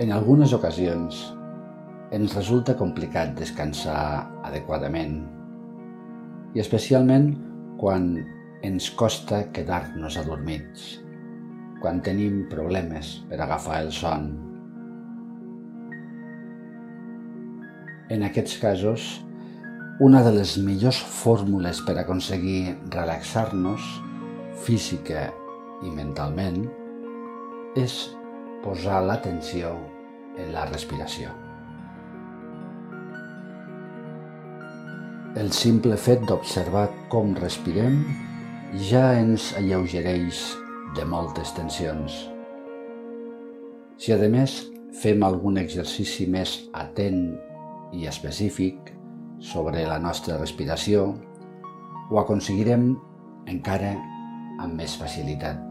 En algunes ocasions ens resulta complicat descansar adequadament i especialment quan ens costa quedar-nos adormits, quan tenim problemes per agafar el son. En aquests casos, una de les millors fórmules per aconseguir relaxar-nos física i mentalment és posar l'atenció en la respiració. El simple fet d'observar com respirem ja ens alleugereix de moltes tensions. Si a més fem algun exercici més atent i específic sobre la nostra respiració, ho aconseguirem encara amb més facilitat.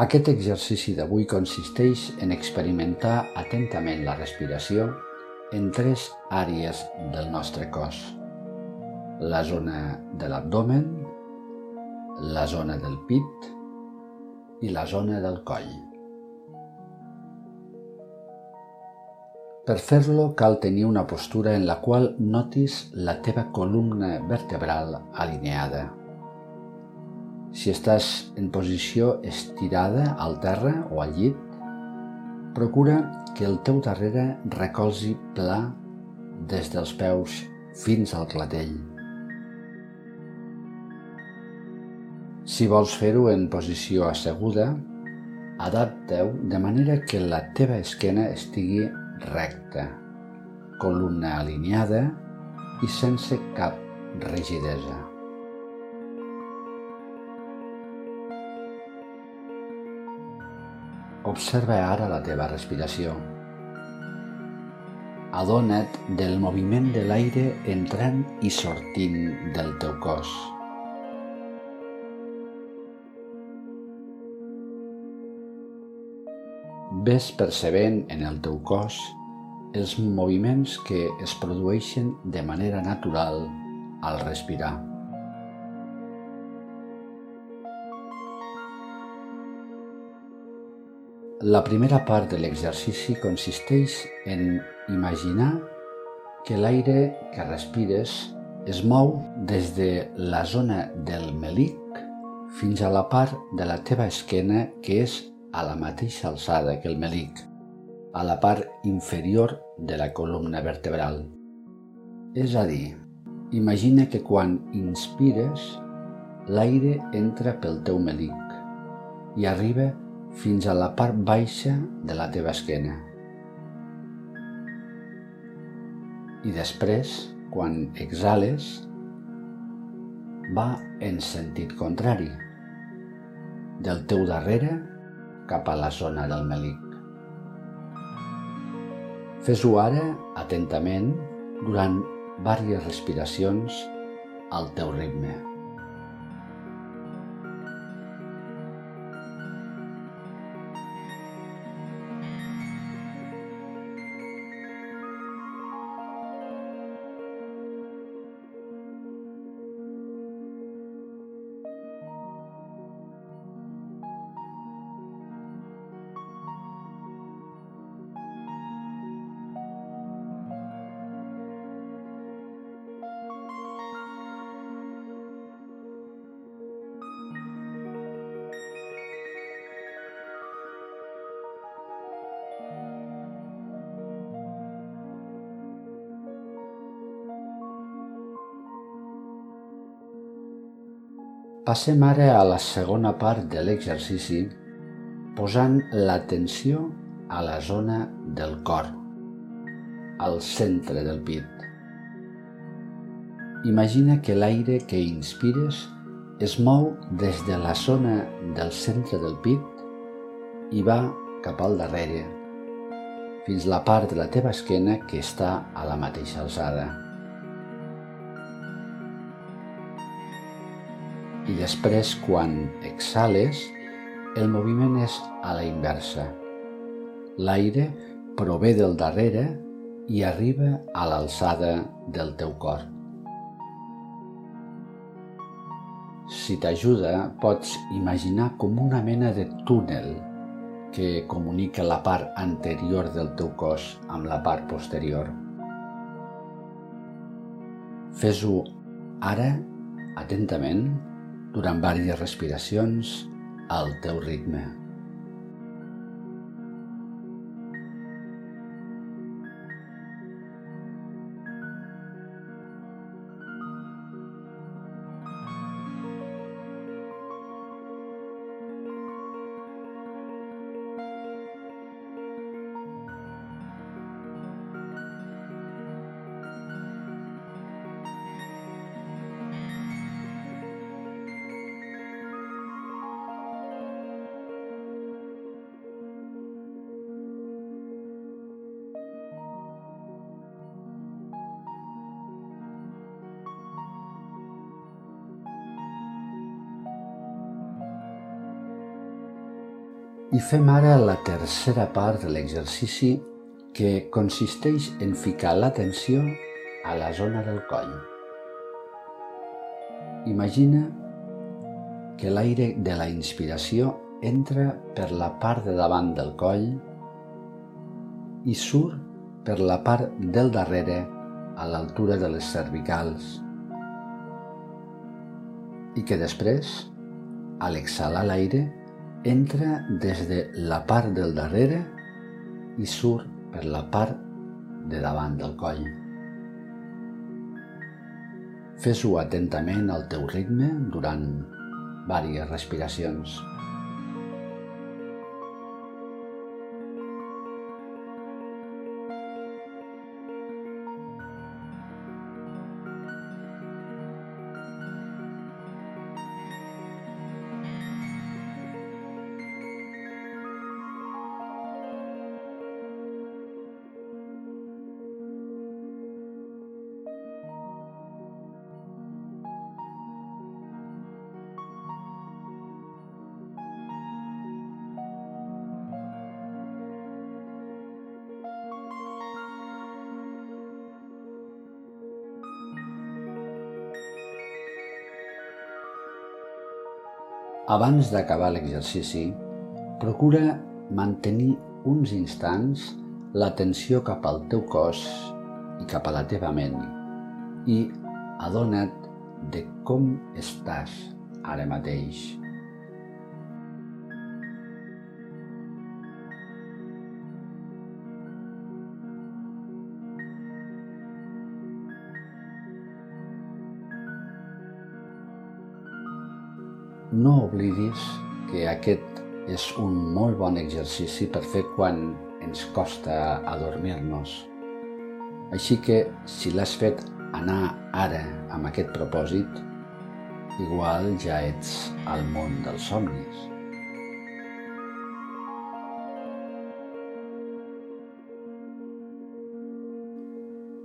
Aquest exercici d'avui consisteix en experimentar atentament la respiració en tres àrees del nostre cos. La zona de l'abdomen, la zona del pit i la zona del coll. Per fer-lo cal tenir una postura en la qual notis la teva columna vertebral alineada. Si estàs en posició estirada al terra o al llit, procura que el teu darrere recolzi pla des dels peus fins al clatell. Si vols fer-ho en posició asseguda, adapta-ho de manera que la teva esquena estigui recta, columna alineada i sense cap rigidesa. Observa ara la teva respiració. Adona't del moviment de l'aire entrant i sortint del teu cos. Ves percebent en el teu cos els moviments que es produeixen de manera natural al respirar. La primera part de l'exercici consisteix en imaginar que l'aire que respires es mou des de la zona del melic fins a la part de la teva esquena que és a la mateixa alçada que el melic, a la part inferior de la columna vertebral. És a dir, imagina que quan inspires, l'aire entra pel teu melic i arriba fins a la part baixa de la teva esquena. I després, quan exhales, va en sentit contrari, del teu darrere cap a la zona del melic. Fes-ho ara atentament durant diverses respiracions al teu ritme. Passem ara a la segona part de l'exercici posant l'atenció a la zona del cor, al centre del pit. Imagina que l'aire que inspires es mou des de la zona del centre del pit i va cap al darrere, fins la part de la teva esquena que està a la mateixa alçada. I després quan exhales el moviment és a la inversa. L'aire prové del darrere i arriba a l'alçada del teu cor. Si t'ajuda, pots imaginar com una mena de túnel que comunica la part anterior del teu cos amb la part posterior. Fes-ho ara, atentament, durant diverses respiracions, al teu ritme. I fem ara la tercera part de l'exercici que consisteix en ficar l'atenció a la zona del coll. Imagina que l'aire de la inspiració entra per la part de davant del coll i surt per la part del darrere a l'altura de les cervicals i que després, a l'exhalar l'aire, entra des de la part del darrere i surt per la part de davant del coll. Fes-ho atentament al teu ritme durant diverses respiracions. Abans d'acabar l'exercici, procura mantenir uns instants l'atenció cap al teu cos i cap a la teva ment i adona't de com estàs ara mateix. No oblidis que aquest és un molt bon exercici per fer quan ens costa adormir-nos. Així que, si l'has fet anar ara amb aquest propòsit, igual ja ets al món dels somnis.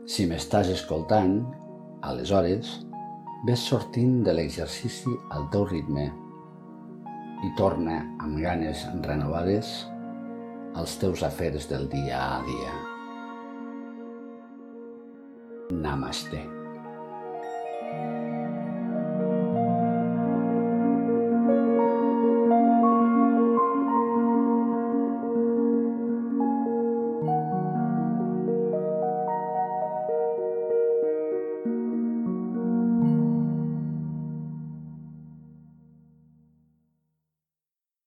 Si m'estàs escoltant, aleshores, Ves sortint de l'exercici al teu ritme i torna amb ganes renovades als teus afers del dia a dia. Namaste.